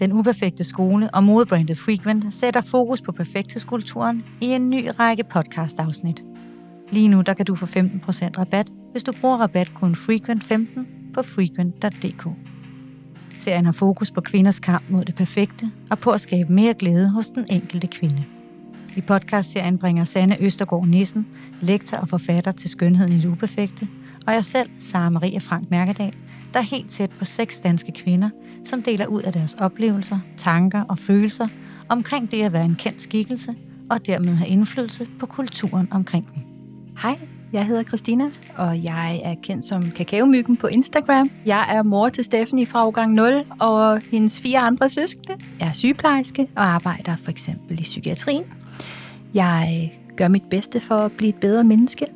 Den uperfekte skole og modebrandet Frequent sætter fokus på perfekthedskulturen i en ny række podcast-afsnit. Lige nu der kan du få 15% rabat, hvis du bruger rabatkoden Frequent15 på frequent.dk. Serien har fokus på kvinders kamp mod det perfekte og på at skabe mere glæde hos den enkelte kvinde. I podcastserien bringer Sanne Østergaard Nissen, lektor og forfatter til Skønheden i det uperfekte, og jeg selv, Sara Maria Frank Mærkedal, der er helt tæt på seks danske kvinder, som deler ud af deres oplevelser, tanker og følelser omkring det at være en kendt skikkelse og dermed have indflydelse på kulturen omkring dem. Hej, jeg hedder Christina, og jeg er kendt som Kakaomyggen på Instagram. Jeg er mor til Stephanie fra årgang 0, og hendes fire andre søskende. Jeg er sygeplejerske og arbejder for eksempel i psykiatrien. Jeg gør mit bedste for at blive et bedre menneske.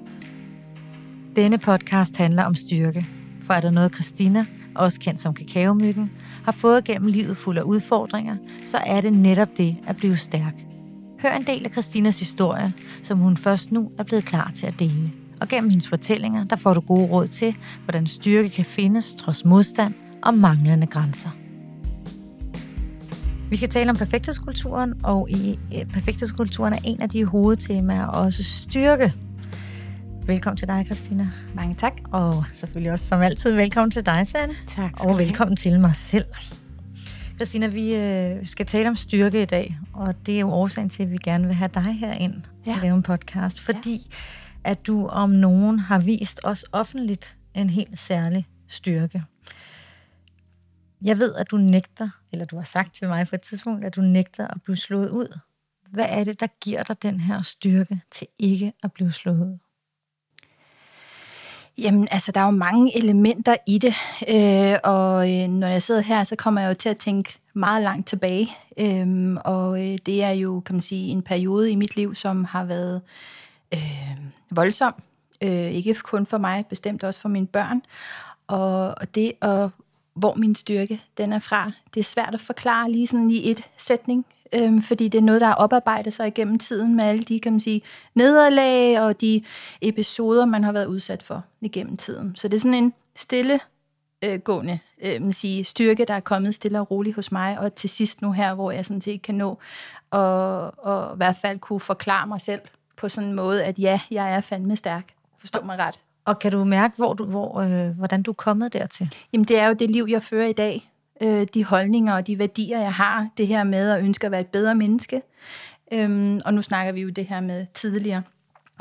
Denne podcast handler om styrke, for er der noget Christina, også kendt som Kakaomyggen, har fået gennem livet fuld af udfordringer, så er det netop det at blive stærk. Hør en del af Christinas historie, som hun først nu er blevet klar til at dele. Og gennem hendes fortællinger, der får du gode råd til, hvordan styrke kan findes trods modstand og manglende grænser. Vi skal tale om perfekthedskulturen, og i eh, perfekthedskulturen er en af de hovedtemaer også styrke. Velkommen til dig, Christina. Mange tak. Og selvfølgelig også som altid velkommen til dig, Sanne. Tak. Og velkommen til mig selv. Christina, vi øh, skal tale om styrke i dag, og det er jo årsagen til, at vi gerne vil have dig herind ja. og lave en podcast, fordi ja. at du om nogen har vist os offentligt en helt særlig styrke. Jeg ved, at du nægter, eller du har sagt til mig på et tidspunkt, at du nægter at blive slået ud. Hvad er det, der giver dig den her styrke til ikke at blive slået ud? Jamen, altså, der er jo mange elementer i det, øh, og øh, når jeg sidder her, så kommer jeg jo til at tænke meget langt tilbage, øh, og øh, det er jo, kan man sige, en periode i mit liv, som har været øh, voldsom, øh, ikke kun for mig, bestemt også for mine børn, og, og det at hvor min styrke den er fra. Det er svært at forklare lige sådan i et sætning, øhm, fordi det er noget, der har oparbejdet sig igennem tiden med alle de, kan man sige, nederlag og de episoder, man har været udsat for igennem tiden. Så det er sådan en stille øh, gående øh, man sige, styrke, der er kommet stille og roligt hos mig, og til sidst nu her, hvor jeg sådan set kan nå og, og i hvert fald kunne forklare mig selv på sådan en måde, at ja, jeg er fandme stærk. Forstå mig ret. Og kan du mærke, hvor du, hvor, øh, hvordan du er kommet dertil? Jamen, det er jo det liv, jeg fører i dag. Øh, de holdninger og de værdier, jeg har. Det her med at ønske at være et bedre menneske. Øhm, og nu snakker vi jo det her med tidligere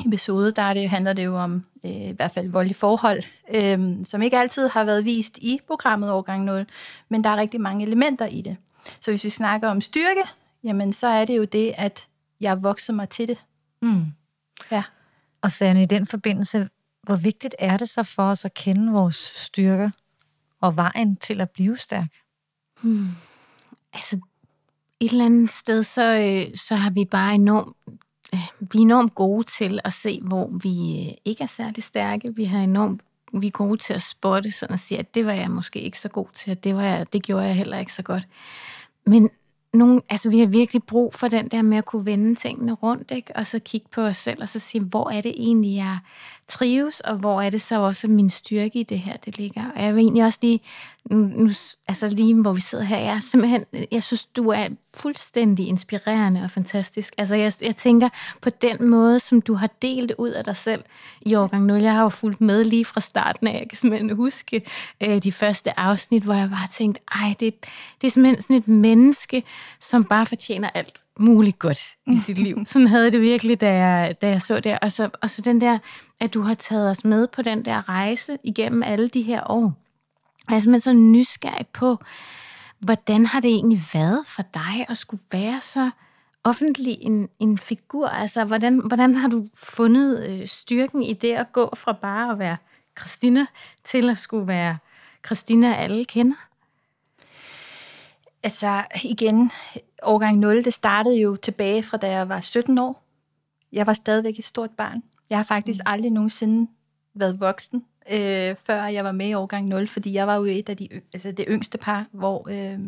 episode, der er det, handler det jo om øh, i hvert fald voldelige forhold, øh, som ikke altid har været vist i programmet Årgang 0, men der er rigtig mange elementer i det. Så hvis vi snakker om styrke, jamen så er det jo det, at jeg vokser mig til det. Mm. Ja. Og Sanne, i den forbindelse, hvor vigtigt er det så for os at kende vores styrker og vejen til at blive stærk? Hmm. Altså, et eller andet sted, så, øh, så har vi bare enormt øh, vi er enormt gode til at se, hvor vi øh, ikke er særlig stærke. Vi har enormt vi er gode til at spotte sådan og sige, at det var jeg måske ikke så god til, at det, var jeg, det gjorde jeg heller ikke så godt. Men nogle, altså vi har virkelig brug for den der med at kunne vende tingene rundt, ikke? og så kigge på os selv, og så sige, hvor er det egentlig, jeg trives, og hvor er det så også min styrke i det her, det ligger. Og jeg vil egentlig også lige nu, altså lige hvor vi sidder her, jeg er simpelthen, jeg synes, du er fuldstændig inspirerende og fantastisk. Altså jeg, jeg tænker på den måde, som du har delt ud af dig selv i årgang 0. Jeg har jo fulgt med lige fra starten af. Jeg kan simpelthen huske øh, de første afsnit, hvor jeg bare tænkte, ej, det, det er simpelthen sådan et menneske, som bare fortjener alt muligt godt i sit liv. Sådan havde det virkelig, da jeg, da jeg så det. Og så, og så den der, at du har taget os med på den der rejse igennem alle de her år jeg er simpelthen så nysgerrig på, hvordan har det egentlig været for dig at skulle være så offentlig en, en figur? Altså, hvordan, hvordan har du fundet øh, styrken i det at gå fra bare at være Christina til at skulle være Christina, alle kender? Altså, igen, årgang 0, det startede jo tilbage fra da jeg var 17 år. Jeg var stadigvæk et stort barn. Jeg har faktisk mm. aldrig nogensinde været voksen øh, før jeg var med i årgang 0, fordi jeg var jo et af de, altså det yngste par, hvor øh,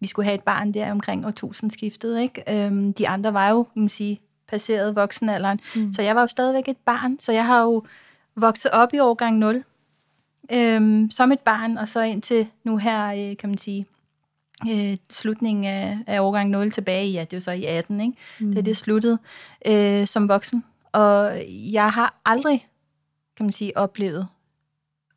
vi skulle have et barn der omkring årtusindskiftet. Ikke? Øh, de andre var jo, kan man sige, passeret voksenalderen. Mm. Så jeg var jo stadigvæk et barn, så jeg har jo vokset op i årgang 0 øh, som et barn, og så indtil nu her, øh, kan man sige, øh, slutningen af, af årgang 0 tilbage i, ja, det var så i 18, ikke? Mm. Det er det sluttede øh, som voksen. Og jeg har aldrig, kan man sige, oplevet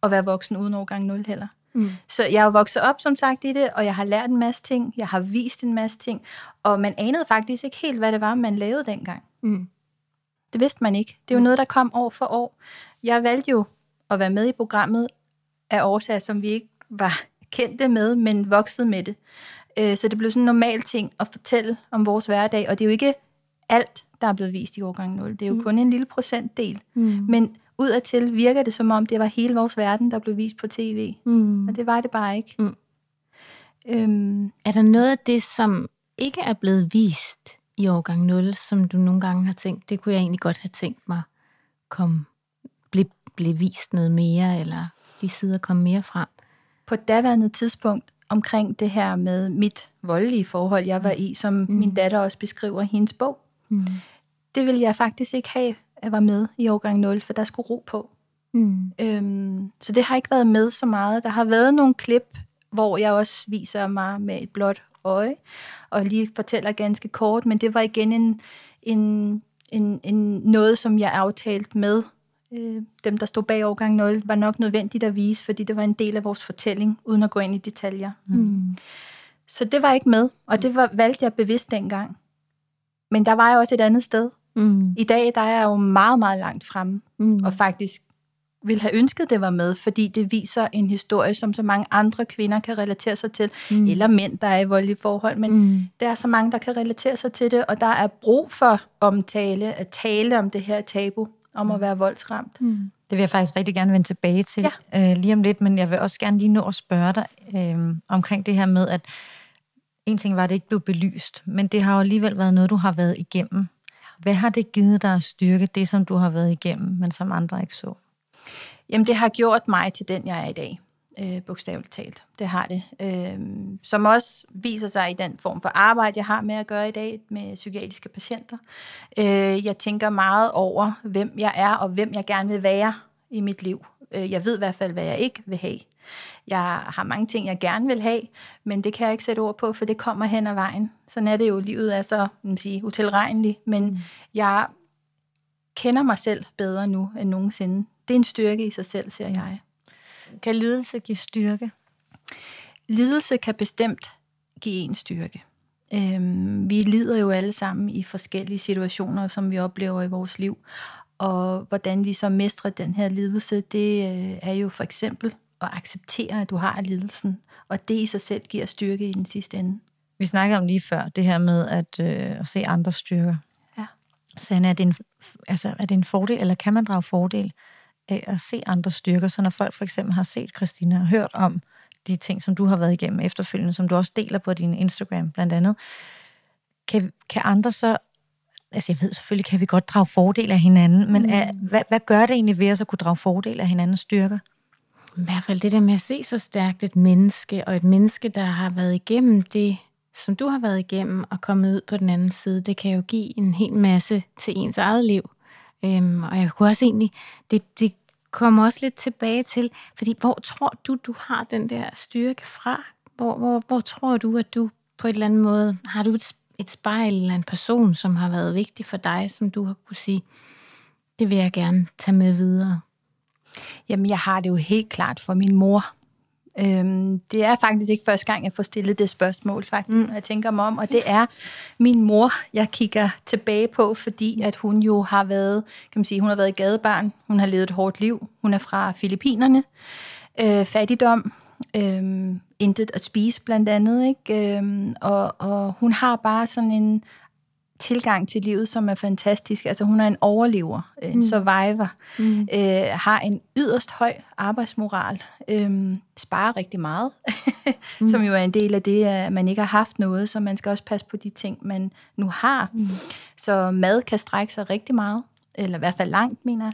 at være voksen uden årgang 0 heller. Mm. Så jeg er vokset op, som sagt, i det, og jeg har lært en masse ting, jeg har vist en masse ting, og man anede faktisk ikke helt, hvad det var, man lavede dengang. Mm. Det vidste man ikke. Det er jo mm. noget, der kom år for år. Jeg valgte jo at være med i programmet af årsager, som vi ikke var kendte med, men voksede med det. Øh, så det blev sådan en normal ting at fortælle om vores hverdag, og det er jo ikke alt, der er blevet vist i årgang 0. Det er jo mm. kun en lille procentdel. Mm. Men udadtil virker det som om, det var hele vores verden, der blev vist på tv. Mm. Og det var det bare ikke. Mm. Øhm. Er der noget af det, som ikke er blevet vist i årgang 0, som du nogle gange har tænkt, det kunne jeg egentlig godt have tænkt mig kom, blive, blive vist noget mere, eller de sider kom mere frem? På daværende tidspunkt omkring det her med mit voldelige forhold, jeg var i, som mm. min datter også beskriver i hendes bog, mm. det ville jeg faktisk ikke have, var med i årgang 0, for der skulle ro på. Mm. Øhm, så det har ikke været med så meget. Der har været nogle klip, hvor jeg også viser mig med et blåt øje, og lige fortæller ganske kort, men det var igen en, en, en, en noget, som jeg aftalt med øh, dem, der stod bag årgang 0, var nok nødvendigt at vise, fordi det var en del af vores fortælling, uden at gå ind i detaljer. Mm. Så det var ikke med, og det var, valgte jeg bevidst dengang. Men der var jeg også et andet sted. Mm. I dag der er jeg jo meget, meget langt fremme, mm. og faktisk ville have ønsket, det var med, fordi det viser en historie, som så mange andre kvinder kan relatere sig til, mm. eller mænd, der er i voldelige forhold, men mm. der er så mange, der kan relatere sig til det, og der er brug for omtale, at tale om det her tabu, om mm. at være voldsramt. Mm. Det vil jeg faktisk rigtig gerne vende tilbage til ja. øh, lige om lidt, men jeg vil også gerne lige nå at spørge dig øh, omkring det her med, at en ting var, at det ikke blev belyst, men det har jo alligevel været noget, du har været igennem. Hvad har det givet dig at styrke, det som du har været igennem, men som andre ikke så? Jamen, det har gjort mig til den, jeg er i dag, øh, bogstaveligt talt. Det har det. Øh, som også viser sig i den form for arbejde, jeg har med at gøre i dag med psykiatriske patienter. Øh, jeg tænker meget over, hvem jeg er, og hvem jeg gerne vil være i mit liv. Øh, jeg ved i hvert fald, hvad jeg ikke vil have. Jeg har mange ting, jeg gerne vil have, men det kan jeg ikke sætte ord på, for det kommer hen ad vejen. Sådan er det jo. Livet er så man sige, utilregneligt, men mm. jeg kender mig selv bedre nu end nogensinde. Det er en styrke i sig selv, siger jeg. Kan lidelse give styrke? Lidelse kan bestemt give en styrke. Øhm, vi lider jo alle sammen i forskellige situationer, som vi oplever i vores liv. Og hvordan vi så mestrer den her lidelse, det øh, er jo for eksempel at acceptere, at du har lidelsen. Og det i sig selv giver styrke i den sidste ende. Vi snakkede om lige før, det her med at, øh, at se andre styrker. Ja. Så er det, en, altså, er det en fordel, eller kan man drage fordel af at se andre styrker? Så når folk for eksempel har set Christina og hørt om de ting, som du har været igennem efterfølgende, som du også deler på din Instagram blandt andet, kan, kan andre så altså jeg ved selvfølgelig, kan vi godt drage fordel af hinanden, men er, mm. hvad, hvad gør det egentlig ved os at kunne drage fordel af hinandens styrker? I hvert fald det der med at se så stærkt et menneske, og et menneske, der har været igennem det, som du har været igennem, og kommet ud på den anden side, det kan jo give en hel masse til ens eget liv. Øhm, og jeg kunne også egentlig, det, det kommer også lidt tilbage til, fordi hvor tror du, du har den der styrke fra? Hvor, hvor, hvor tror du, at du på et eller andet måde, har du et, et spejl eller en person, som har været vigtig for dig, som du har kunne sige, det vil jeg gerne tage med videre? Jamen, jeg har det jo helt klart for min mor. Øhm, det er faktisk ikke første gang, jeg får stillet det spørgsmål, faktisk, mm. jeg tænker mig om. Og det er min mor, jeg kigger tilbage på, fordi at hun jo har været, kan man sige, hun har været gadebarn. Hun har levet et hårdt liv. Hun er fra Filippinerne. Øh, fattigdom. Øh, intet at spise blandt andet. Ikke? Øh, og, og hun har bare sådan en tilgang til livet, som er fantastisk. Altså hun er en overlever, en mm. survivor, mm. øh, har en yderst høj arbejdsmoral, øh, sparer rigtig meget, mm. som jo er en del af det, at man ikke har haft noget, så man skal også passe på de ting, man nu har. Mm. Så mad kan strække sig rigtig meget, eller i hvert fald langt, mener jeg.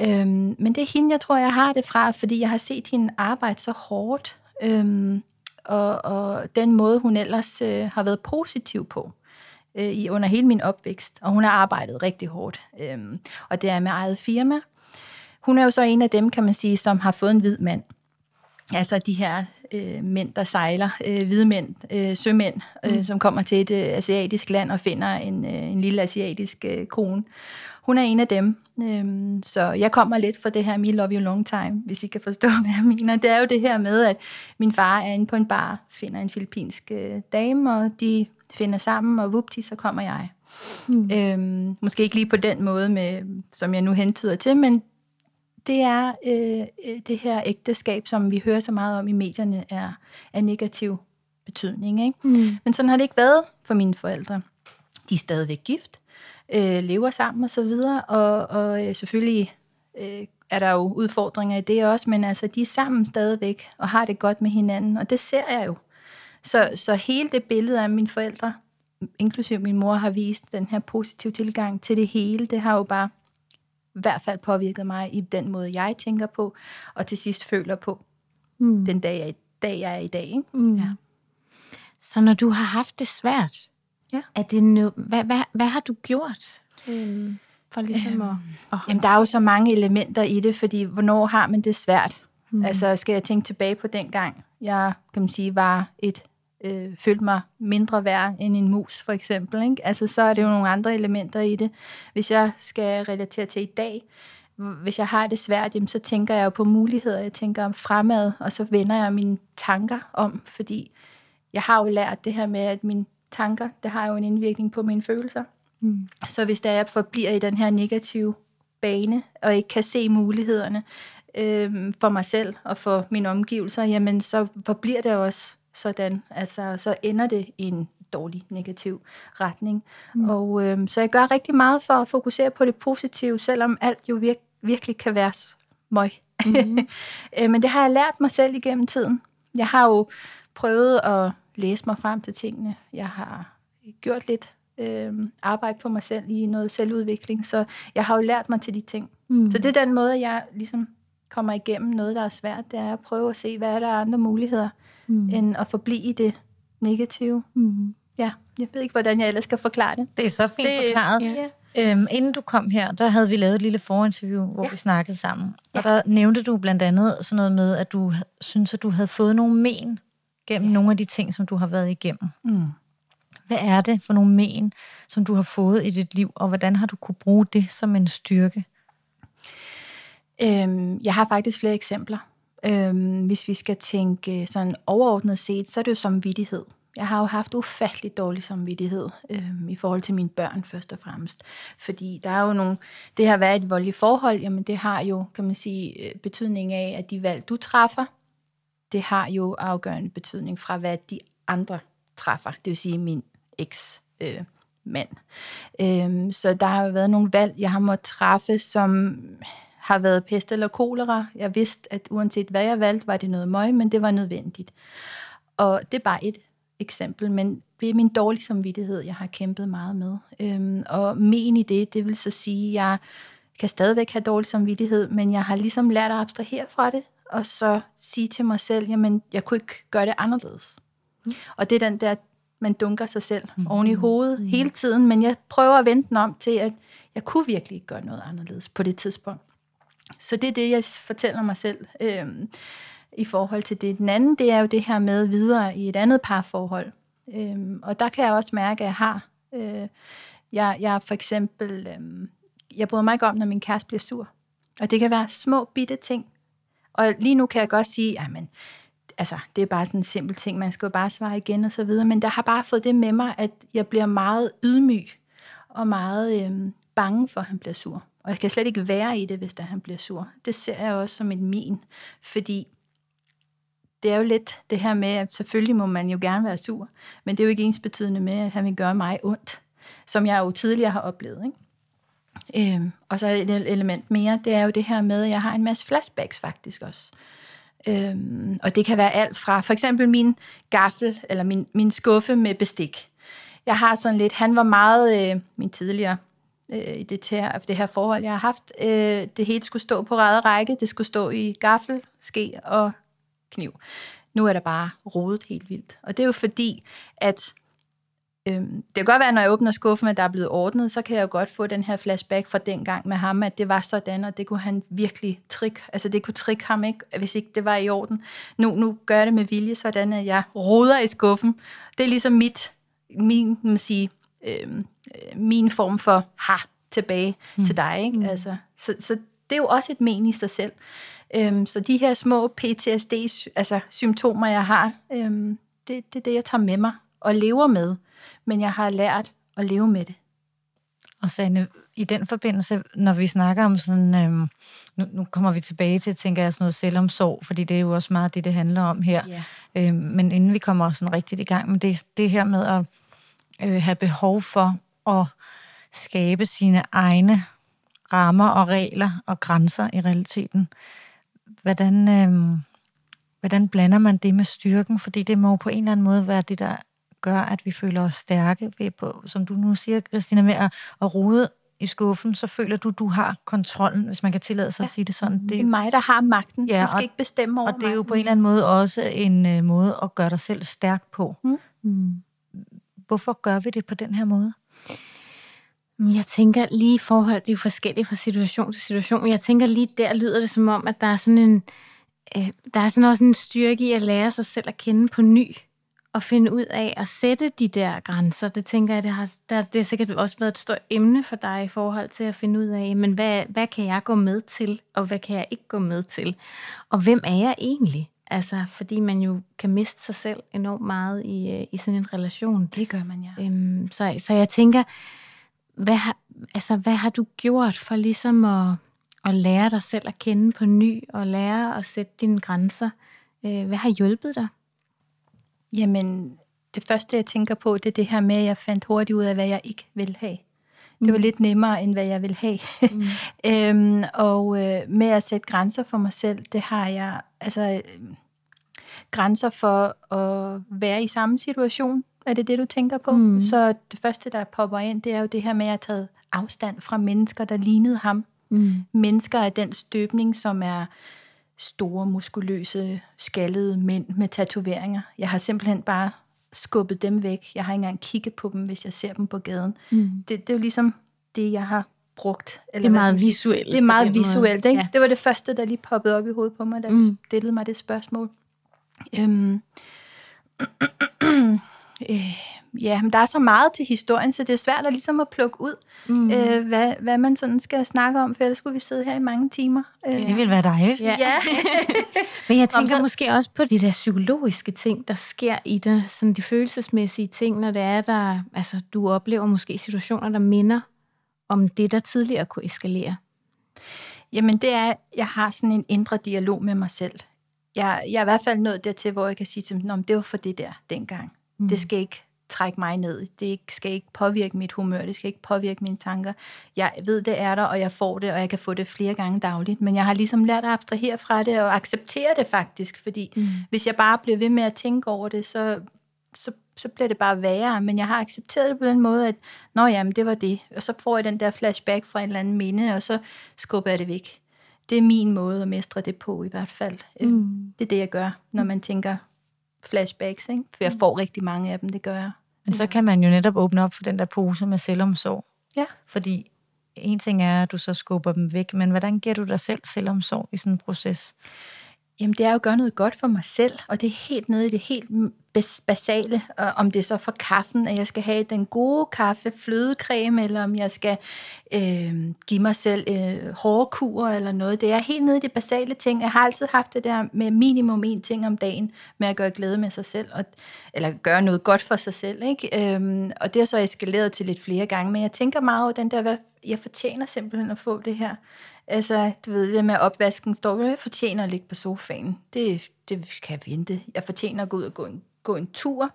Øhm, men det er hende, jeg tror, jeg har det fra, fordi jeg har set hende arbejde så hårdt, øhm, og, og den måde, hun ellers øh, har været positiv på øh, i under hele min opvækst, og hun har arbejdet rigtig hårdt, øh, og det er med eget firma. Hun er jo så en af dem, kan man sige, som har fået en hvid mand. Altså de her øh, mænd, der sejler, øh, hvide mænd, øh, sømænd, øh, mm. som kommer til et øh, asiatisk land og finder en, øh, en lille asiatisk øh, kone. Hun er en af dem. Øh, så jeg kommer lidt fra det her Me Love You Long Time, hvis I kan forstå, hvad jeg mener. Det er jo det her med, at min far er inde på en bar, finder en filippinsk øh, dame, og de finder sammen, og vupti, så kommer jeg. Mm. Øhm, måske ikke lige på den måde, med, som jeg nu hentyder til, men det er øh, øh, det her ægteskab, som vi hører så meget om i medierne, er af negativ betydning. Ikke? Mm. Men sådan har det ikke været for mine forældre. De er stadigvæk gift, øh, lever sammen og så videre, og, og øh, selvfølgelig øh, er der jo udfordringer i det også, men altså, de er sammen stadigvæk og har det godt med hinanden, og det ser jeg jo. Så, så hele det billede af mine forældre, inklusive min mor, har vist den her positive tilgang til det hele. Det har jo bare i hvert fald påvirket mig i den måde, jeg tænker på, og til sidst føler på mm. den dag, jeg, dag, jeg er i dag. Ikke? Mm. Ja. Så når du har haft det svært, ja. er det no- hvad, hvad, hvad har du gjort? Mm. For ligesom øhm, at, at jamen, der er jo så mange elementer i det, fordi hvornår har man det svært? Mm. Altså, skal jeg tænke tilbage på den gang, jeg kan man sige, var et øh, følte mig mindre værd end en mus, for eksempel. Ikke? Altså, så er det jo nogle andre elementer i det. Hvis jeg skal relatere til i dag, hvis jeg har det svært, jamen, så tænker jeg jo på muligheder, jeg tænker om fremad, og så vender jeg mine tanker om, fordi jeg har jo lært det her med, at mine tanker, det har jo en indvirkning på mine følelser. Mm. Så hvis der jeg forbliver i den her negative bane, og ikke kan se mulighederne øh, for mig selv og for mine omgivelser, jamen så forbliver det også sådan. Altså, så ender det i en dårlig, negativ retning. Mm. Og øh, så jeg gør rigtig meget for at fokusere på det positive, selvom alt jo vir- virkelig kan være møg. Mm. øh, men det har jeg lært mig selv igennem tiden. Jeg har jo prøvet at læse mig frem til tingene. Jeg har gjort lidt øh, arbejde på mig selv i noget selvudvikling, så jeg har jo lært mig til de ting. Mm. Så det er den måde, jeg ligesom kommer igennem noget, der er svært, det er at prøve at se, hvad er der andre muligheder, mm. end at forblive i det negative. Mm. Ja, jeg ved ikke, hvordan jeg ellers skal forklare det. Det er så fint det, forklaret. Ja. Øhm, inden du kom her, der havde vi lavet et lille forinterview, hvor ja. vi snakkede sammen. Ja. Og der nævnte du blandt andet sådan noget med, at du synes, at du havde fået nogle men gennem ja. nogle af de ting, som du har været igennem. Mm. Hvad er det for nogle men, som du har fået i dit liv, og hvordan har du kunne bruge det som en styrke? Øhm, jeg har faktisk flere eksempler. Øhm, hvis vi skal tænke øh, sådan overordnet set, så er det jo som. Jeg har jo haft ufattelig dårlig samvittighed øhm, i forhold til mine børn først og fremmest. Fordi der er jo nogle, det har været et voldeligt forhold, jamen det har jo, kan man sige, øh, betydning af, at de valg, du træffer, det har jo afgørende betydning fra, hvad de andre træffer. Det vil sige min eks øh, mand. Øhm, så der har jo været nogle valg, jeg har måttet træffe, som har været pest eller kolera. Jeg vidste, at uanset hvad jeg valgte, var det noget møg, men det var nødvendigt. Og det er bare et eksempel, men det er min dårlige samvittighed, jeg har kæmpet meget med. Øhm, og men i det, det vil så sige, at jeg kan stadigvæk have dårlig samvittighed, men jeg har ligesom lært at abstrahere fra det, og så sige til mig selv, jamen, jeg kunne ikke gøre det anderledes. Mm. Og det er den der, man dunker sig selv mm. oven i hovedet mm. hele tiden, men jeg prøver at vente den om til, at jeg kunne virkelig ikke gøre noget anderledes på det tidspunkt. Så det er det, jeg fortæller mig selv øh, i forhold til det. Den anden, det er jo det her med videre i et andet parforhold. Øh, og der kan jeg også mærke, at jeg har... Øh, jeg, jeg for eksempel... Øh, jeg bryder mig ikke om, når min kæreste bliver sur. Og det kan være små, bitte ting. Og lige nu kan jeg godt sige, men altså, det er bare sådan en simpel ting, man skal jo bare svare igen og så videre, men der har bare fået det med mig, at jeg bliver meget ydmyg og meget øh, bange for, at han bliver sur. Og jeg kan slet ikke være i det, hvis der han bliver sur. Det ser jeg også som et min, fordi det er jo lidt det her med, at selvfølgelig må man jo gerne være sur, men det er jo ikke ens betydende med, at han vil gøre mig ondt, som jeg jo tidligere har oplevet. Ikke? Øhm, og så et element mere, det er jo det her med, at jeg har en masse flashbacks faktisk også. Øhm, og det kan være alt fra for eksempel min gaffel, eller min, min skuffe med bestik. Jeg har sådan lidt, han var meget, øh, min tidligere øh, i det her, det her forhold, jeg har haft. Øh, det hele skulle stå på ræde række. Det skulle stå i gaffel, ske og kniv. Nu er der bare rodet helt vildt. Og det er jo fordi, at Øhm, det kan godt være, når jeg åbner skuffen, at der er blevet ordnet, så kan jeg jo godt få den her flashback fra den gang med ham, at det var sådan, og det kunne han virkelig trick. Altså det kunne trick ham ikke, hvis ikke det var i orden. Nu, nu gør jeg det med vilje, sådan at jeg roder i skuffen. Det er ligesom mit, min, man sige, øh, min form for ha tilbage mm. til dig. Ikke? Mm. Altså, så, så det er jo også et men i sig selv. Øhm, så de her små PTSD-symptomer, altså, jeg har, øhm, det, det er det, jeg tager med mig og lever med men jeg har lært at leve med det. Og Sanne, i den forbindelse, når vi snakker om sådan, øhm, nu, nu kommer vi tilbage til, tænker jeg, sådan noget selvomsorg, fordi det er jo også meget det, det handler om her. Yeah. Øhm, men inden vi kommer sådan rigtigt i gang med det, det her med at øh, have behov for at skabe sine egne rammer og regler og grænser i realiteten. Hvordan, øhm, hvordan blander man det med styrken? Fordi det må på en eller anden måde være det, der gør, at vi føler os stærke ved, på, som du nu siger, Christina, med at, at rode i skuffen, så føler du, du har kontrollen, hvis man kan tillade sig ja. at sige det sådan. Det, det er mig, der har magten. Ja, du skal og, ikke bestemme over Og det er jo på en eller anden måde også en uh, måde at gøre dig selv stærk på. Mm. Mm. Hvorfor gør vi det på den her måde? Jeg tænker lige i forhold, det er jo forskelligt fra situation til situation, men jeg tænker lige der lyder det som om, at der er sådan en, øh, der er sådan også en styrke i at lære sig selv at kende på ny og finde ud af at sætte de der grænser. Det tænker jeg, det har, der, det har sikkert også været et stort emne for dig i forhold til at finde ud af, men hvad, hvad kan jeg gå med til, og hvad kan jeg ikke gå med til? Og hvem er jeg egentlig? Altså, fordi man jo kan miste sig selv enormt meget i, øh, i sådan en relation. Det gør man, ja. Øhm, så, så jeg tænker, hvad har, altså, hvad har du gjort for ligesom at, at lære dig selv at kende på ny, og lære at sætte dine grænser? Øh, hvad har hjulpet dig? Jamen, det første, jeg tænker på, det er det her med, at jeg fandt hurtigt ud af, hvad jeg ikke vil have. Det var mm. lidt nemmere, end hvad jeg vil have. Mm. øhm, og øh, med at sætte grænser for mig selv, det har jeg, altså, grænser for at være i samme situation. Er det det, du tænker på? Mm. Så det første, der popper ind, det er jo det her med, at jeg har taget afstand fra mennesker, der lignede ham. Mm. Mennesker af den støbning, som er store, muskuløse, skaldede mænd med tatoveringer. Jeg har simpelthen bare skubbet dem væk. Jeg har ikke engang kigget på dem, hvis jeg ser dem på gaden. Mm. Det, det er jo ligesom det, jeg har brugt. Eller det er meget visuelt. Det er meget visuelt. Ikke? Ja. Det var det første, der lige poppede op i hovedet på mig, da mm. du stillede mig det spørgsmål. Øhm. øh, ja, men der er så meget til historien, så det er svært at ligesom at plukke ud, mm. øh, hvad, hvad man sådan skal snakke om, for ellers skulle vi sidde her i mange timer. Øh. Det vil være dejligt. Ja. ja. men jeg tænker så... måske også på de der psykologiske ting, der sker i det, sådan de følelsesmæssige ting, når det er, der, altså, du oplever måske situationer, der minder om det, der tidligere kunne eskalere. Jamen det er, jeg har sådan en indre dialog med mig selv. Jeg, jeg er i hvert fald nået dertil, hvor jeg kan sige til dem, det var for det der dengang. Mm. Det skal ikke trække mig ned. Det skal ikke påvirke mit humør, det skal ikke påvirke mine tanker. Jeg ved, det er der, og jeg får det, og jeg kan få det flere gange dagligt. Men jeg har ligesom lært at abstrahere fra det og acceptere det faktisk, fordi mm. hvis jeg bare bliver ved med at tænke over det, så, så, så bliver det bare værre. Men jeg har accepteret det på den måde, at nå jamen, det var det. Og så får jeg den der flashback fra en eller anden minde, og så skubber jeg det væk. Det er min måde at mestre det på i hvert fald. Mm. Det er det, jeg gør, når man tænker flashbacks. Ikke? For jeg mm. får rigtig mange af dem, det gør jeg. Men så kan man jo netop åbne op for den der pose med selvomsorg. Ja. Fordi en ting er, at du så skubber dem væk, men hvordan giver du dig selv selvomsorg i sådan en proces? Jamen, det er jo at gøre noget godt for mig selv, og det er helt nede i det helt basale, om det er så for kaffen, at jeg skal have den gode kaffe, flødecreme, eller om jeg skal øh, give mig selv øh, hårkur eller noget. Det er helt nede i det basale ting. Jeg har altid haft det der med minimum en ting om dagen, med at gøre glæde med sig selv, og, eller gøre noget godt for sig selv. Ikke? Øhm, og det er så eskaleret til lidt flere gange, men jeg tænker meget over den der, hvad jeg fortjener simpelthen at få det her. Altså, du ved, det med opvasken står, jeg fortjener at ligge på sofaen. Det, det kan jeg vente. Jeg fortjener at gå ud og gå en, gå en tur.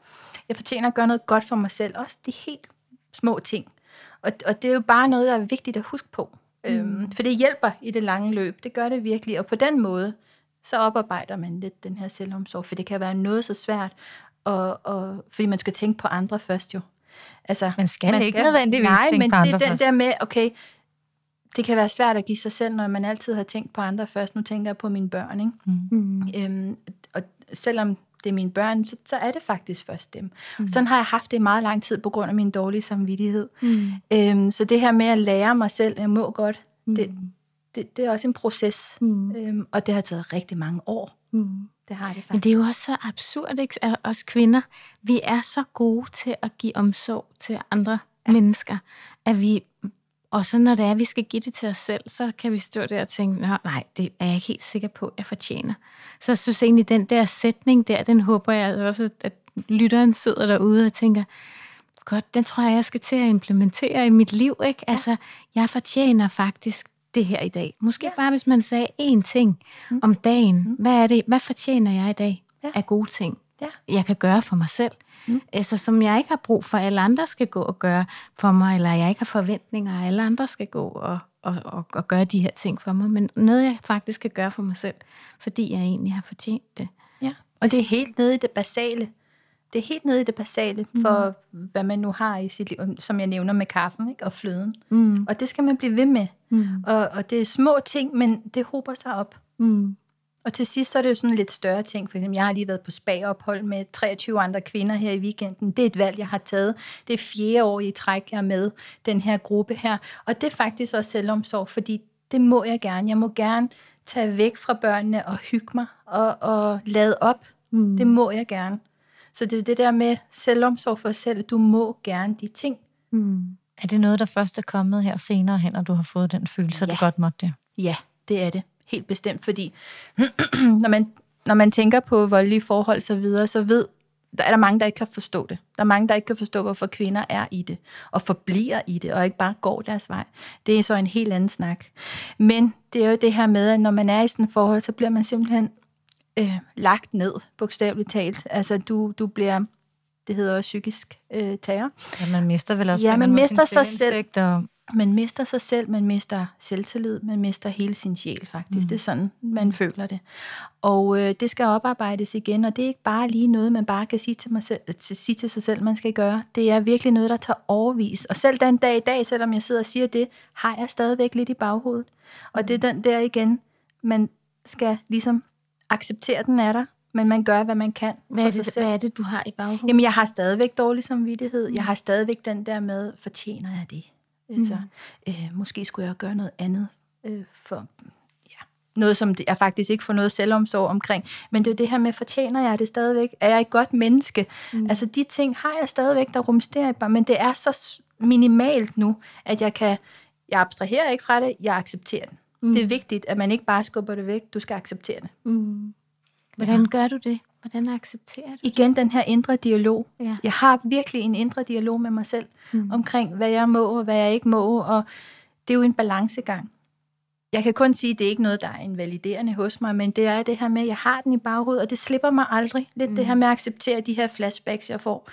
Jeg fortjener at gøre noget godt for mig selv. Også de helt små ting. Og, og det er jo bare noget, der er vigtigt at huske på. Mm. Øhm, for det hjælper i det lange løb. Det gør det virkelig. Og på den måde, så oparbejder man lidt den her selvomsorg. For det kan være noget så svært, og, og, fordi man skal tænke på andre først jo. Altså, man skal man ikke skal, nødvendigvis nej, tænke men på andre det er den først. der med, okay, det kan være svært at give sig selv, når man altid har tænkt på andre først. Nu tænker jeg på mine børn. Ikke? Mm. Øhm, og selvom det det er mine børn, så, så er det faktisk først dem. Mm. Sådan har jeg haft det i meget lang tid på grund af min dårlige samvittighed. Mm. Øhm, så det her med at lære mig selv, jeg må godt, mm. det, det, det er også en proces. Mm. Øhm, og det har taget rigtig mange år. Mm. Det har det faktisk. Men det er jo også så absurd, ikke? At os kvinder, vi er så gode til at give omsorg til andre ja. mennesker, at vi og så når det er, at vi skal give det til os selv, så kan vi stå der og tænke, nej, det er jeg ikke helt sikker på, at jeg fortjener. Så jeg synes egentlig, den der sætning der, den håber jeg også, at lytteren sidder derude og tænker, godt, den tror jeg, jeg skal til at implementere i mit liv. Ikke? Ja. Altså, jeg fortjener faktisk det her i dag. Måske ja. bare, hvis man sagde én ting mm. om dagen. Mm. Hvad er det? Hvad fortjener jeg i dag ja. af gode ting? Ja. Jeg kan gøre for mig selv. Mm. Altså, som jeg ikke har brug for, at alle andre skal gå og gøre for mig, eller jeg ikke har forventninger, at alle andre skal gå og, og, og, og gøre de her ting for mig, men noget, jeg faktisk kan gøre for mig selv, fordi jeg egentlig har fortjent det. Ja, og det er helt nede i det basale. Det er helt nede i det basale for, mm. hvad man nu har i sit liv, som jeg nævner med kaffen ikke? og fløden. Mm. Og det skal man blive ved med. Mm. Og, og det er små ting, men det hober sig op. Mm. Og til sidst så er det jo sådan lidt større ting. For eksempel, jeg har lige været på spa-ophold med 23 andre kvinder her i weekenden. Det er et valg, jeg har taget. Det er fjerde år i træk, jeg er med den her gruppe her. Og det er faktisk også selvomsorg, fordi det må jeg gerne. Jeg må gerne tage væk fra børnene og hygge mig og, og lade op. Mm. Det må jeg gerne. Så det er det der med selvomsorg for sig selv. Du må gerne de ting. Mm. Er det noget, der først er kommet her senere hen, og du har fået den følelse, ja. at du godt måtte det? Ja, det er det helt bestemt, fordi når man, når man tænker på voldelige forhold så videre, så ved, der er der mange, der ikke kan forstå det. Der er mange, der ikke kan forstå, hvorfor kvinder er i det, og forbliver i det, og ikke bare går deres vej. Det er så en helt anden snak. Men det er jo det her med, at når man er i sådan et forhold, så bliver man simpelthen øh, lagt ned, bogstaveligt talt. Altså, du, du bliver det hedder også psykisk øh, terror. Ja, man mister vel også ja, man mister sig selv. Og man mister sig selv, man mister selvtillid, man mister hele sin sjæl faktisk. Mm. Det er sådan, man føler det. Og øh, det skal oparbejdes igen, og det er ikke bare lige noget, man bare kan sige til, mig selv, til, sige til sig selv, man skal gøre. Det er virkelig noget, der tager overvis. Og selv den dag i dag, selvom jeg sidder og siger det, har jeg stadigvæk lidt i baghovedet. Og det er den der igen, man skal ligesom acceptere, den er der, men man gør, hvad man kan. Hvad er, det, hvad er det, du har i baghovedet? Jamen, jeg har stadigvæk dårlig samvittighed. Jeg har stadigvæk den der med, fortjener jeg det? Altså, mm. øh, måske skulle jeg gøre noget andet øh, for ja, noget, som jeg faktisk ikke får noget selvomsorg omkring. Men det er det her med, fortjener jeg det stadigvæk? Er jeg et godt menneske? Mm. Altså de ting har jeg stadigvæk, der rumsterer bare, men det er så minimalt nu, at jeg kan, jeg abstraherer ikke fra det, jeg accepterer det. Mm. Det er vigtigt, at man ikke bare skubber det væk, du skal acceptere det. Mm. Hvordan ja. gør du det? Hvordan accepterer du Igen den her indre dialog. Ja. Jeg har virkelig en indre dialog med mig selv, mm. omkring hvad jeg må og hvad jeg ikke må, og det er jo en balancegang. Jeg kan kun sige, at det er ikke noget, der er invaliderende hos mig, men det er det her med, at jeg har den i baghovedet, og det slipper mig aldrig. Lidt mm. det her med at acceptere de her flashbacks, jeg får.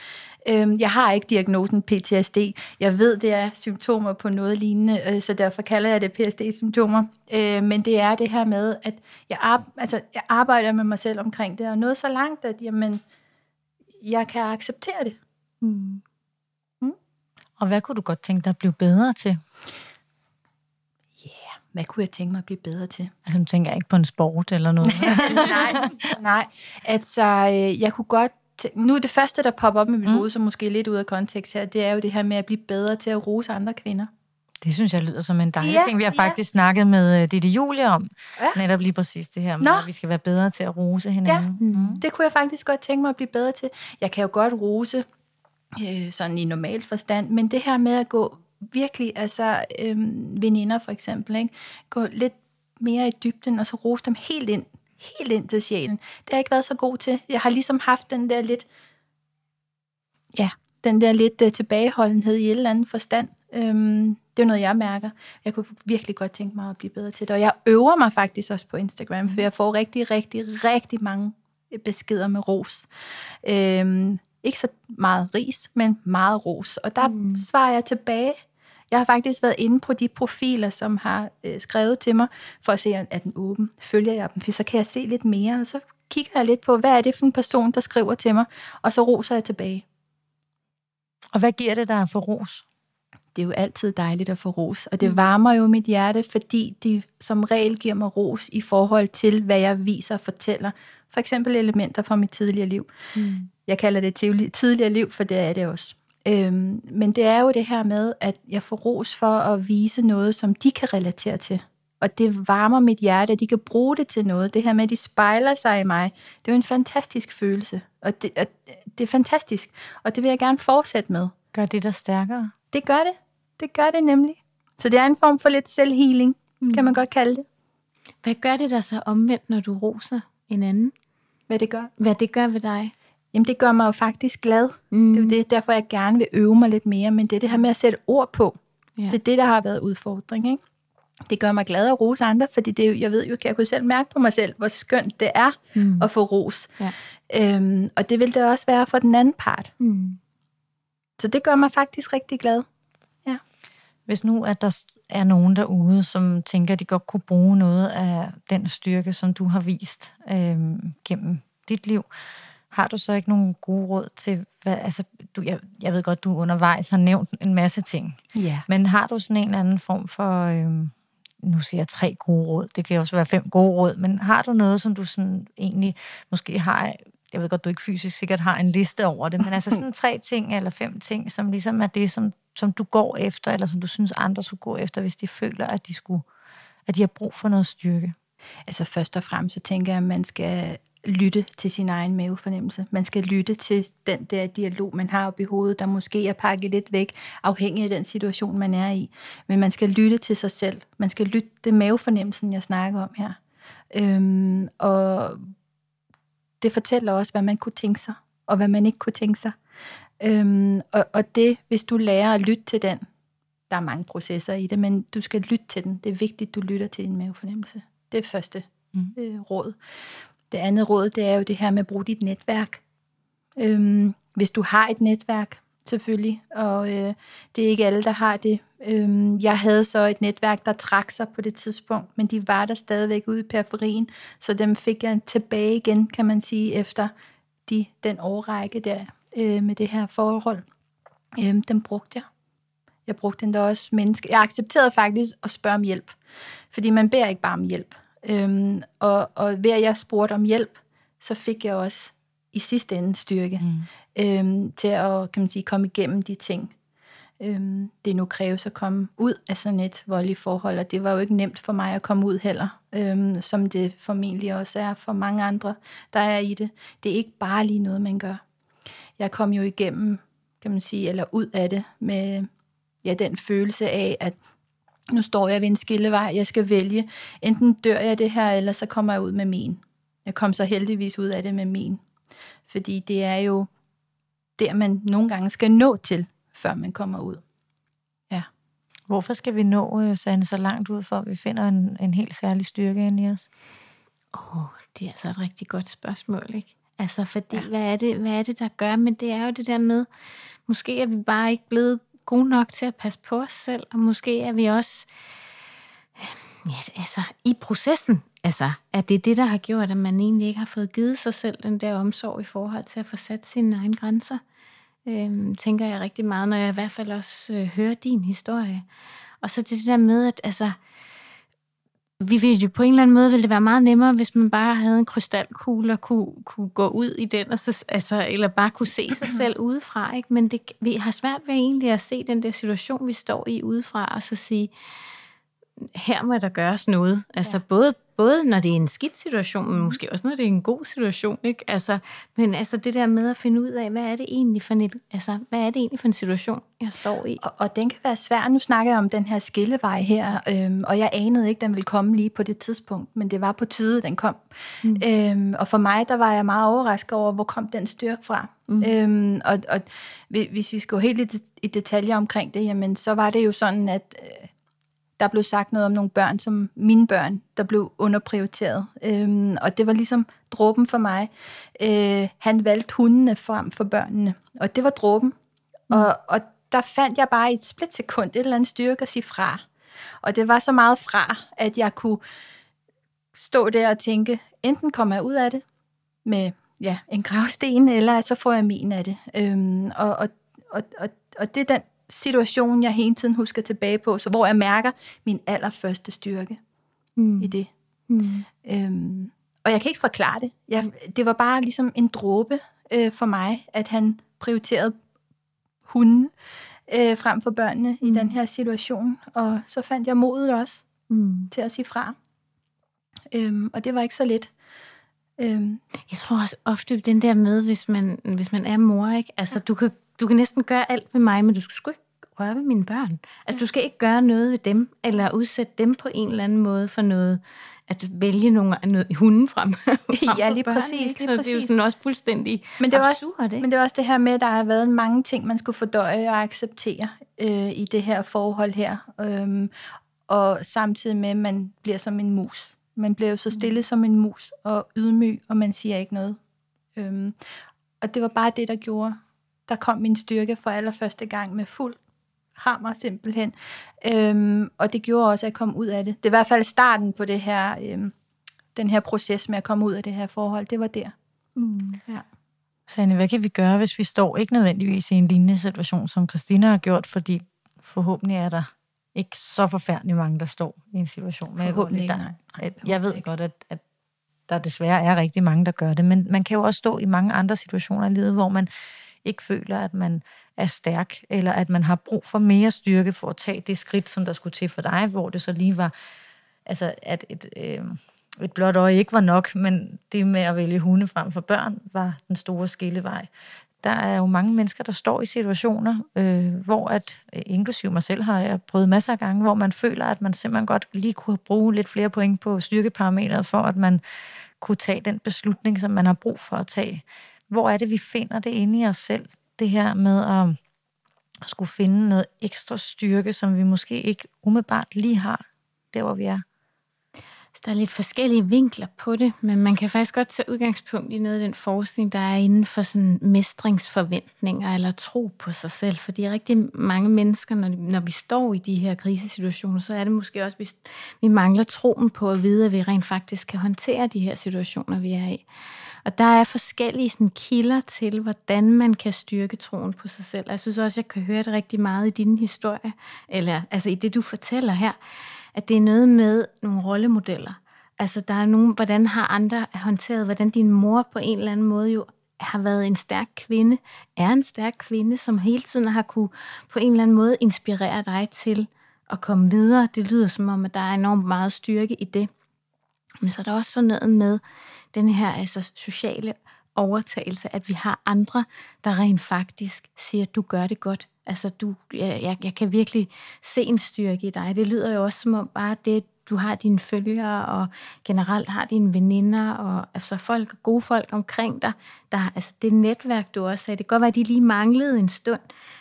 Øhm, jeg har ikke diagnosen PTSD. Jeg ved, det er symptomer på noget lignende, øh, så derfor kalder jeg det PTSD-symptomer. Øh, men det er det her med, at jeg, ar- altså, jeg arbejder med mig selv omkring det, og noget så langt, at jamen, jeg kan acceptere det. Mm. Mm. Og hvad kunne du godt tænke dig at blive bedre til? Hvad kunne jeg tænke mig at blive bedre til? Altså, du tænker ikke på en sport eller noget? nej, nej. Altså, øh, jeg kunne godt nu er det første, der popper op i mit mm. hoved, som måske er lidt ud af kontekst her, det er jo det her med at blive bedre til at rose andre kvinder. Det synes jeg lyder som en dejlig ja, ting. Vi har faktisk ja. snakket med uh, Ditte Julie om, ja. netop lige præcis det her med, Nå. at vi skal være bedre til at rose hinanden. Ja, mm. det kunne jeg faktisk godt tænke mig at blive bedre til. Jeg kan jo godt rose øh, sådan i normal forstand, men det her med at gå virkelig, altså øh, veninder for eksempel, ikke? gå lidt mere i dybden, og så rose dem helt ind helt ind til sjælen. Det har jeg ikke været så god til. Jeg har ligesom haft den der lidt, ja, den der lidt uh, tilbageholdenhed i et eller andet forstand. Øhm, det er noget, jeg mærker. Jeg kunne virkelig godt tænke mig at blive bedre til det. Og jeg øver mig faktisk også på Instagram, for jeg får rigtig, rigtig, rigtig mange beskeder med ros. Øhm, ikke så meget ris, men meget ros. Og der mm. svarer jeg tilbage jeg har faktisk været inde på de profiler, som har øh, skrevet til mig, for at se, at den åben. Følger jeg dem, for så kan jeg se lidt mere, og så kigger jeg lidt på, hvad er det for en person, der skriver til mig, og så roser jeg tilbage. Og hvad giver det dig for ros? Det er jo altid dejligt at få ros, og det mm. varmer jo mit hjerte, fordi de som regel giver mig ros i forhold til, hvad jeg viser og fortæller for eksempel elementer fra mit tidligere liv. Mm. Jeg kalder det tidligere liv, for det er det også. Øhm, men det er jo det her med, at jeg får ros for at vise noget, som de kan relatere til. Og det varmer mit hjerte, at de kan bruge det til noget. Det her med, at de spejler sig i mig, det er jo en fantastisk følelse. Og det, og det er fantastisk, og det vil jeg gerne fortsætte med. Gør det dig stærkere? Det gør det. Det gør det nemlig. Så det er en form for lidt selvhealing, mm. kan man godt kalde det. Hvad gør det der så omvendt, når du roser en anden? Hvad det gør? Hvad det gør ved dig? Jamen, det gør mig jo faktisk glad. Mm. Det er jo det, derfor, jeg gerne vil øve mig lidt mere, men det er det her med at sætte ord på. Ja. Det er det, der har været udfordring, ikke? Det gør mig glad at rose andre, fordi det, jeg ved jo, jeg kunne selv mærke på mig selv, hvor skønt det er mm. at få ros. Ja. Øhm, og det vil det også være for den anden part. Mm. Så det gør mig faktisk rigtig glad. Ja. Hvis nu, at der er nogen derude, som tænker, at de godt kunne bruge noget af den styrke, som du har vist øhm, gennem dit liv, har du så ikke nogen gode råd til, hvad, altså, du, jeg, jeg ved godt, du undervejs har nævnt en masse ting, ja. men har du sådan en eller anden form for, øhm, nu siger jeg tre gode råd, det kan også være fem gode råd, men har du noget, som du sådan egentlig måske har, jeg ved godt, du ikke fysisk sikkert har en liste over det, men altså sådan tre ting eller fem ting, som ligesom er det, som, som du går efter, eller som du synes, andre skulle gå efter, hvis de føler, at de, skulle, at de har brug for noget styrke? Altså først og fremmest, så tænker jeg, at man skal lytte til sin egen mavefornemmelse. Man skal lytte til den der dialog, man har oppe i hovedet, der måske er pakket lidt væk, afhængig af den situation, man er i. Men man skal lytte til sig selv. Man skal lytte til mavefornemmelsen, jeg snakker om her. Øhm, og det fortæller også, hvad man kunne tænke sig, og hvad man ikke kunne tænke sig. Øhm, og, og det, hvis du lærer at lytte til den, der er mange processer i det, men du skal lytte til den. Det er vigtigt, du lytter til din mavefornemmelse. Det er første mm. øh, råd. Det andet råd, det er jo det her med at bruge dit netværk. Øhm, hvis du har et netværk, selvfølgelig, og øh, det er ikke alle, der har det. Øhm, jeg havde så et netværk, der trak sig på det tidspunkt, men de var der stadigvæk ude i periferien, så dem fik jeg tilbage igen, kan man sige, efter de, den årrække der øh, med det her forhold. Øhm, dem brugte jeg. Jeg brugte den der også menneske. Jeg accepterede faktisk at spørge om hjælp, fordi man beder ikke bare om hjælp. Øhm, og, og ved at jeg spurgte om hjælp, så fik jeg også i sidste ende styrke mm. øhm, til at kan man sige, komme igennem de ting, øhm, det nu kræves at komme ud af sådan et voldeligt forhold. Og det var jo ikke nemt for mig at komme ud heller, øhm, som det formentlig også er for mange andre, der er i det. Det er ikke bare lige noget, man gør. Jeg kom jo igennem, kan man sige, eller ud af det med ja, den følelse af, at nu står jeg ved en skillevej, jeg skal vælge, enten dør jeg det her, eller så kommer jeg ud med min. Jeg kom så heldigvis ud af det med min. Fordi det er jo der, man nogle gange skal nå til, før man kommer ud. Ja. Hvorfor skal vi nå, øh, Sande, så langt ud, for at vi finder en, en helt særlig styrke ind i os? Åh, oh, det er altså et rigtig godt spørgsmål, ikke? Altså, fordi, ja. hvad, er det, hvad er det, der gør? Men det er jo det der med, måske er vi bare ikke blevet gode nok til at passe på os selv, og måske er vi også øh, ja, altså, i processen. Altså, er det det, der har gjort, at man egentlig ikke har fået givet sig selv den der omsorg i forhold til at få sat sine egne grænser? Øhm, tænker jeg rigtig meget, når jeg i hvert fald også øh, hører din historie. Og så det der med, at altså, vi vil jo på en eller anden måde, ville det være meget nemmere, hvis man bare havde en krystalkugle og kunne, kunne gå ud i den, og så, altså, eller bare kunne se sig selv udefra. Ikke? Men det, vi har svært ved egentlig at se den der situation, vi står i udefra, og så sige, her må der gøres noget. Altså ja. både, både når det er en skidt situation, men måske også når det er en god situation. Ikke? Altså, men altså det der med at finde ud af, hvad er det egentlig for en, altså, hvad er det egentlig for en situation, jeg står i? Og, og den kan være svær. Nu snakker jeg om den her skillevej her, øhm, og jeg anede ikke, den ville komme lige på det tidspunkt, men det var på tide, den kom. Mm. Øhm, og for mig, der var jeg meget overrasket over, hvor kom den styrke fra. Mm. Øhm, og, og hvis vi skal gå helt i, i detaljer omkring det, jamen, så var det jo sådan, at øh, der blev sagt noget om nogle børn, som mine børn, der blev underprioriteret. Øhm, og det var ligesom dråben for mig. Øh, han valgte hundene frem for børnene, og det var dråben. Mm. Og, og der fandt jeg bare i et splitsekund et eller andet styrke at sige fra. Og det var så meget fra, at jeg kunne stå der og tænke, enten kommer jeg ud af det med ja, en gravsten, eller så får jeg min af det. Øhm, og, og, og, og, og det er den situation, jeg hele tiden husker tilbage på, så hvor jeg mærker min allerførste styrke mm. i det. Mm. Øhm, og jeg kan ikke forklare det. Jeg, det var bare ligesom en dråbe øh, for mig, at han prioriterede hunden øh, frem for børnene mm. i den her situation. Og så fandt jeg modet også mm. til at sige fra. Øhm, og det var ikke så let. Øhm. Jeg tror også ofte den der med, hvis man, hvis man er mor, ikke? Altså, du kan, du kan næsten gøre alt ved mig, men du skal sgu ikke røre ved mine børn. Altså, du skal ikke gøre noget ved dem, eller udsætte dem på en eller anden måde for noget, at vælge nogle, noget hunden frem. ja, lige børn, præcis. Ikke? Så præcis. det er jo sådan også fuldstændig men det absurd, også, ikke? Men det er også det her med, at der har været mange ting, man skulle fordøje og acceptere øh, i det her forhold her. Øhm, og samtidig med, at man bliver som en mus. Man bliver jo så stille mm. som en mus og ydmyg, og man siger ikke noget. Øhm, og det var bare det, der gjorde, der kom min styrke for allerførste gang med fuld hammer simpelthen. Øhm, og det gjorde også, at jeg kom ud af det. Det er i hvert fald starten på det her, øhm, den her proces med at komme ud af det her forhold. Det var der. Mm. Ja. Sanne, hvad kan vi gøre, hvis vi står ikke nødvendigvis i en lignende situation, som Christina har gjort, fordi forhåbentlig er der ikke så forfærdeligt mange, der står i en situation med. Der, nej. Nej, jeg ved godt, at, at der desværre er rigtig mange, der gør det, men man kan jo også stå i mange andre situationer i livet, hvor man ikke føler, at man er stærk, eller at man har brug for mere styrke for at tage det skridt, som der skulle til for dig, hvor det så lige var, altså at et, øh, et blåt øje ikke var nok, men det med at vælge hunde frem for børn var den store skillevej. Der er jo mange mennesker, der står i situationer, øh, hvor at, øh, inklusive mig selv har jeg prøvet masser af gange, hvor man føler, at man simpelthen godt lige kunne bruge lidt flere point på styrkeparametret, for at man kunne tage den beslutning, som man har brug for at tage. Hvor er det, vi finder det inde i os selv? Det her med at skulle finde noget ekstra styrke, som vi måske ikke umiddelbart lige har, der hvor vi er. Så der er lidt forskellige vinkler på det, men man kan faktisk godt tage udgangspunkt i noget af den forskning, der er inden for sådan mestringsforventninger eller tro på sig selv. Fordi rigtig mange mennesker, når, når vi står i de her krisesituationer, så er det måske også, hvis vi mangler troen på at vide, at vi rent faktisk kan håndtere de her situationer, vi er i. Og der er forskellige sådan, kilder til, hvordan man kan styrke troen på sig selv. Jeg synes også, jeg kan høre det rigtig meget i din historie, eller altså i det, du fortæller her, at det er noget med nogle rollemodeller. Altså, der er nogen, hvordan har andre håndteret, hvordan din mor på en eller anden måde jo har været en stærk kvinde, er en stærk kvinde, som hele tiden har kunne på en eller anden måde inspirere dig til at komme videre. Det lyder som om, at der er enormt meget styrke i det. Men så er der også sådan noget med den her altså, sociale overtagelse, at vi har andre, der rent faktisk siger, at du gør det godt. Altså, du, jeg, jeg kan virkelig se en styrke i dig. Det lyder jo også som om bare det, du har dine følgere, og generelt har dine veninder, og altså folk, gode folk omkring dig. Der, altså det netværk, du også sagde, det kan godt være, at de lige manglede en stund,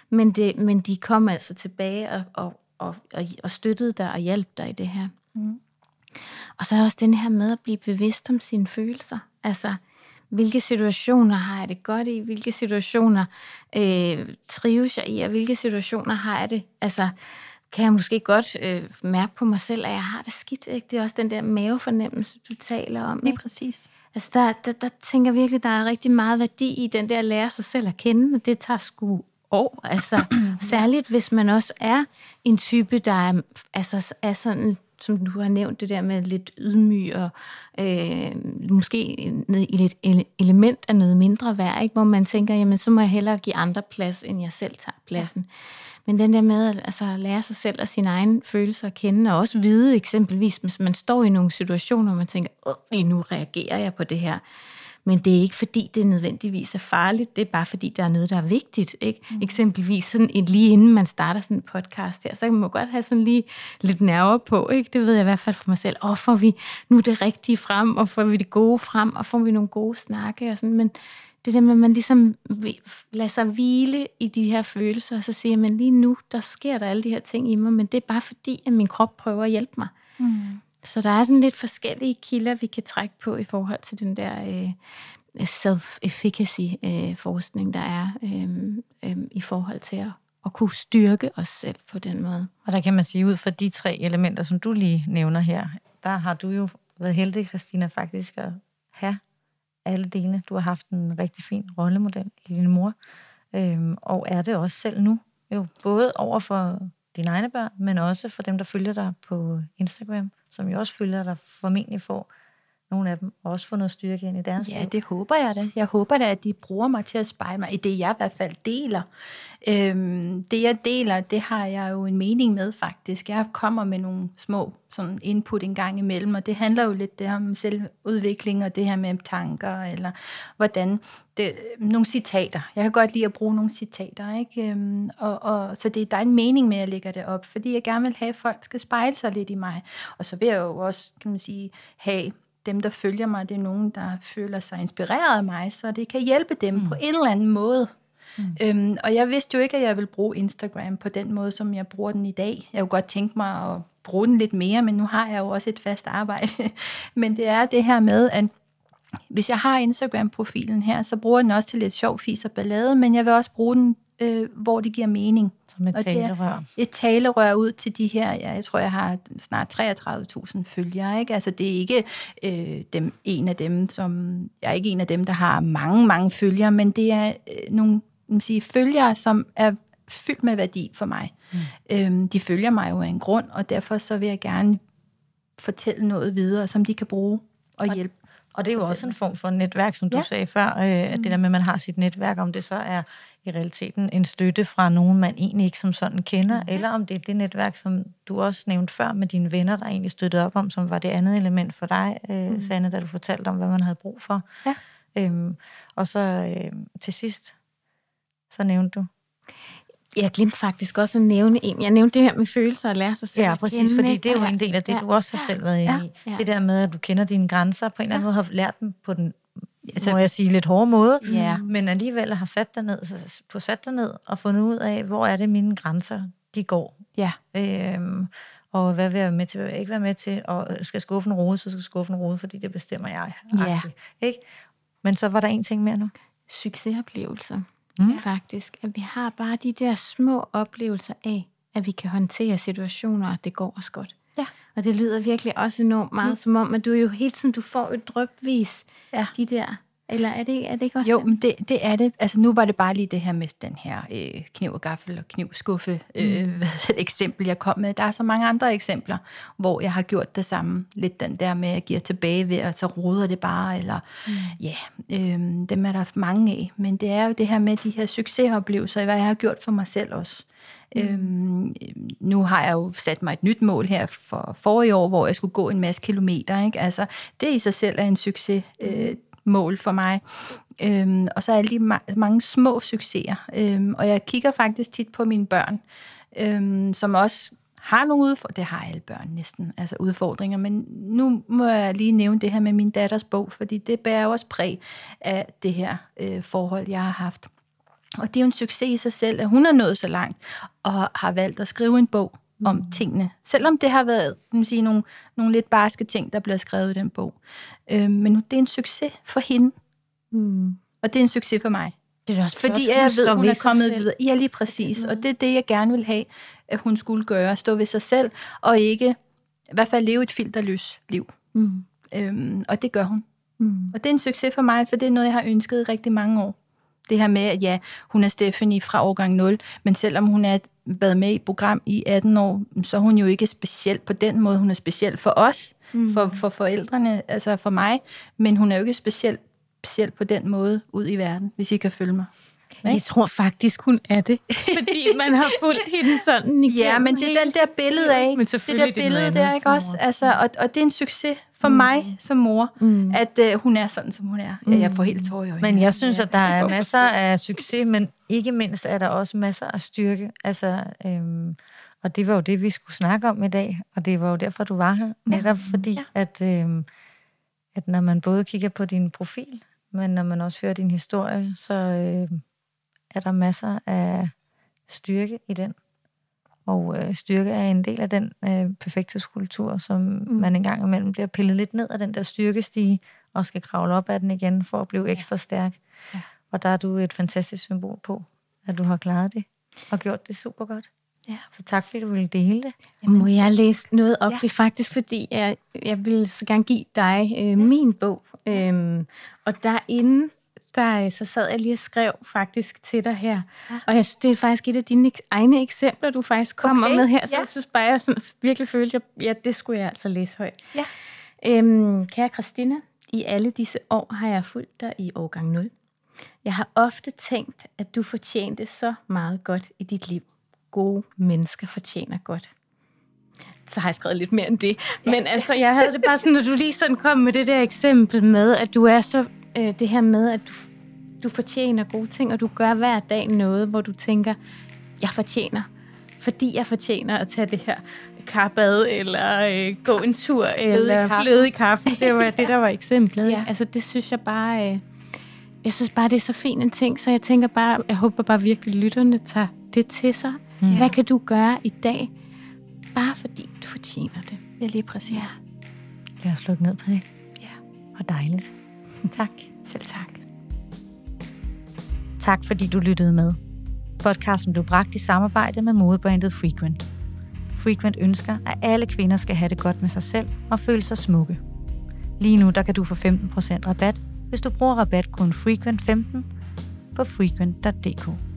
men, det, men de kom altså tilbage og, og, og, og støttede dig og hjalp dig i det her. Mm. Og så er også den her med at blive bevidst om sine følelser. Altså, hvilke situationer har jeg det godt i, hvilke situationer øh, trives jeg i, og hvilke situationer har jeg det, altså kan jeg måske godt øh, mærke på mig selv, at jeg har det skidt. Ikke? Det er også den der mavefornemmelse, du taler om. Ikke? præcis. Altså der, der, der tænker jeg virkelig, der er rigtig meget værdi i den der at lære sig selv at kende, og det tager sgu år. Altså, særligt hvis man også er en type, der er, altså, er sådan som du har nævnt, det der med lidt ydmyg og øh, måske i lidt element af noget mindre værd, ikke? hvor man tænker, jamen så må jeg hellere give andre plads, end jeg selv tager pladsen. Ja. Men den der med at altså, lære sig selv og sine egne følelser at kende, og også vide eksempelvis, hvis man står i nogle situationer, hvor man tænker, åh, lige nu reagerer jeg på det her. Men det er ikke fordi, det nødvendigvis er farligt, det er bare fordi, der er noget, der er vigtigt. Ikke? Mm. Eksempelvis sådan, lige inden man starter sådan en podcast her, så kan man godt have sådan lige lidt nerver på. Ikke? Det ved jeg i hvert fald for mig selv. Og får vi nu det rigtige frem, og får vi det gode frem, og får vi nogle gode snakke og sådan. Men det der med, at man ligesom lader sig hvile i de her følelser, og så siger man lige nu, der sker der alle de her ting i mig, men det er bare fordi, at min krop prøver at hjælpe mig. Mm. Så der er sådan lidt forskellige kilder, vi kan trække på i forhold til den der øh, self-efficacy-forskning, øh, der er øh, øh, i forhold til at, at kunne styrke os selv på den måde. Og der kan man sige, ud fra de tre elementer, som du lige nævner her, der har du jo været heldig, Christina, faktisk at have alle delene. Du har haft en rigtig fin rollemodel i din mor, øhm, og er det også selv nu. Jo, både over for dine egne børn, men også for dem, der følger dig på Instagram, som jo også følger dig, formentlig får nogle af dem, også få noget styrke ind i deres Ja, liv. det håber jeg da. Jeg håber da, at de bruger mig til at spejle mig i det, jeg i hvert fald deler. Øhm, det, jeg deler, det har jeg jo en mening med, faktisk. Jeg kommer med nogle små sådan input en gang imellem, og det handler jo lidt det her om selvudvikling, og det her med tanker, eller hvordan... Det, nogle citater. Jeg kan godt lide at bruge nogle citater, ikke? Øhm, og, og, så det, der er en mening med, at jeg lægger det op, fordi jeg gerne vil have, at folk skal spejle sig lidt i mig. Og så vil jeg jo også, kan man sige, have dem, der følger mig, det er nogen, der føler sig inspireret af mig, så det kan hjælpe dem mm. på en eller anden måde. Mm. Øhm, og jeg vidste jo ikke, at jeg ville bruge Instagram på den måde, som jeg bruger den i dag. Jeg kunne godt tænke mig at bruge den lidt mere, men nu har jeg jo også et fast arbejde. men det er det her med, at hvis jeg har Instagram-profilen her, så bruger jeg den også til lidt sjov fis og ballade, men jeg vil også bruge den, øh, hvor det giver mening. Som et Og er talerør. Et talerør ud til de her, ja, jeg tror, jeg har snart 33.000 følgere. Ikke? Altså, det er ikke øh, dem, en af dem, som... Jeg er ikke en af dem, der har mange, mange følgere, men det er øh, nogle man sige, følgere, som er fyldt med værdi for mig. Mm. Øhm, de følger mig jo af en grund, og derfor så vil jeg gerne fortælle noget videre, som de kan bruge og, og hjælpe. Og det er jo også en form for netværk, som du Ja. sagde før, øh, at det der med, at man har sit netværk, om det så er i realiteten en støtte fra nogen, man egentlig ikke som sådan kender, mm. eller om det er det netværk, som du også nævnte før med dine venner, der egentlig støttede op om, som var det andet element for dig, mm. Sanne, da du fortalte om, hvad man havde brug for. Ja. Øhm, og så øh, til sidst, så nævnte du. Jeg glemte faktisk også at nævne en. Jeg nævnte det her med følelser og lære sig selv Ja, præcis, kende, fordi det er jo Ja, en del af det, ja. du også har selv været inde i. ja. Det der med, at du kender dine grænser, på en eller anden måde har lært dem på den, Altså- må jeg sige, lidt hårde måde, Ja. men alligevel har sat dig ned, så- på sat dig ned og fundet ud af, hvor er det mine grænser, de går. Ja. Øhm, og hvad vil jeg være med til, hvad vil jeg ikke være med til, og skal skuffen rode, så skal skuffen rode, fordi det bestemmer jeg. Ja. Ikke? Men så var der en ting mere nu. Succesoplevelser, mm. faktisk. At vi har bare de der små oplevelser af, at vi kan håndtere situationer, og det går os godt. Ja. Og det lyder virkelig også enormt meget mm. som om, at du jo hele tiden, du får et drøbvis Ja. de der, eller er det, er det ikke også Jo, det? men det, det er det. Altså nu var det bare lige det her med den her øh, kniv og gaffel og knivskuffe øh, hvad hedder det, eksempel, jeg kom med. Der er så mange andre eksempler, hvor jeg har gjort det samme. Lidt den der med, at jeg giver tilbage ved, og så roder det bare, eller mm. ja, øh, dem er der mange af. Men det er jo det her med de her succesoplevelser, hvad jeg har gjort for mig selv også. Mm. Øhm, nu har jeg jo sat mig et nyt mål her for forrige år, hvor jeg skulle gå en masse kilometer. Ikke? Altså, det i sig selv er en succes. Øh, mål for mig. Øhm, og så er alle de ma- mange små succeser. Øhm, og jeg kigger faktisk tit på mine børn, øhm, som også har nogle udfordringer. Det har alle børn næsten, altså udfordringer. Men nu må jeg lige nævne det her med min datters bog, fordi det bærer også præg af det her øh, forhold, jeg har haft. Og det er jo en succes i sig selv, at hun er nået så langt, og har valgt at skrive en bog om mm. tingene. Selvom det har været man sige, nogle, nogle lidt barske ting, der bliver skrevet i den bog. Øh, men det er en succes for hende, Mm. og det er en succes for mig. Det er også Fordi flot, jeg står ved, hun er kommet videre. Ja, lige præcis. Og det er det, jeg gerne vil have, at hun skulle gøre. Stå ved sig selv, og ikke i hvert fald leve et filterløs liv. Mm. Øhm, og det gør hun. Mm. Og det er en succes for mig, for det er noget, jeg har ønsket i rigtig mange år. Det her med, at ja, hun er Stephanie fra årgang 0, men selvom hun har været med i et program i 18 år, så er hun jo ikke speciel på den måde. Hun er speciel for os, mm. for, for forældrene, altså for mig, men hun er jo ikke speciel, speciel på den måde ud i verden, hvis I kan følge mig. Jeg tror faktisk, hun er det. Fordi man har fulgt hende sådan igennem Ja, men det er den der billede af, Men det der er det billede der, ikke også? Altså, og, og det er en succes for mm. mig som mor, mm. at uh, hun er sådan, som hun er. Ja, jeg får helt tår i øjnene. Men jeg synes, Ja, at der er masser af succes, men ikke mindst er der også masser af styrke. Altså, øhm, og det var jo det, vi skulle snakke om i dag, og det var jo derfor, du var her. Netop fordi, Ja. at, øhm, at når man både kigger på din profil, men når man også hører din historie, så øhm, er der masser af styrke i den. Og øh, styrke er en del af den øh, perfekthedskultur, som mm. man engang imellem bliver pillet lidt ned af den der styrkestige, og skal kravle op af den igen for at blive ekstra stærk. Ja. Og der er du et fantastisk symbol på, at du har klaret det, og gjort det super godt. Ja. Så tak fordi du ville dele det. Må jeg læse noget op? Ja. Ja. Det er faktisk, fordi jeg, jeg vil så gerne give dig øh, min bog. Øhm, og derinde, der, øh, så sad jeg lige og skrev faktisk til dig her. Ja. Ja. Og jeg synes, det er faktisk et af dine egne eksempler, du faktisk kommer Okay, med her. Så ja. jeg synes bare, jeg sådan virkelig følte, at ja, det skulle jeg altså læse højt. Ja. Øhm, kære Christina, i alle disse år har jeg fulgt dig i årgang 0. Jeg har ofte tænkt, at du fortjente så meget godt i dit liv. Gode mennesker fortjener godt. Så har jeg skrevet lidt mere end det. Men altså, jeg havde det bare sådan, når du lige sådan kom med det der eksempel med, at du er så, øh, det her med, at du, du fortjener gode ting, og du gør hver dag noget, hvor du tænker, jeg fortjener, fordi jeg fortjener at tage det her karbad, eller øh, gå en tur, eller fløde i kaffen. Det var det, der var eksemplet. ja. Altså, det synes jeg bare... Øh, jeg synes bare, det er så fint en ting, så jeg tænker bare, jeg håber bare virkelig, lytterne tager det til sig. Mm. Hvad kan du gøre i dag, bare fordi du fortjener det? Ja, lige præcis. Ja. Lad os slukke ned på det. Ja. Og dejligt. Tak. Selv tak. Tak fordi du lyttede med. Podcasten blev bragt i samarbejde med modebrandet Frequent. Frequent ønsker, at alle kvinder skal have det godt med sig selv og føle sig smukke. Lige nu der kan du få 15% rabat, hvis du bruger rabatkoden FREQUENT15 på frequent.dk.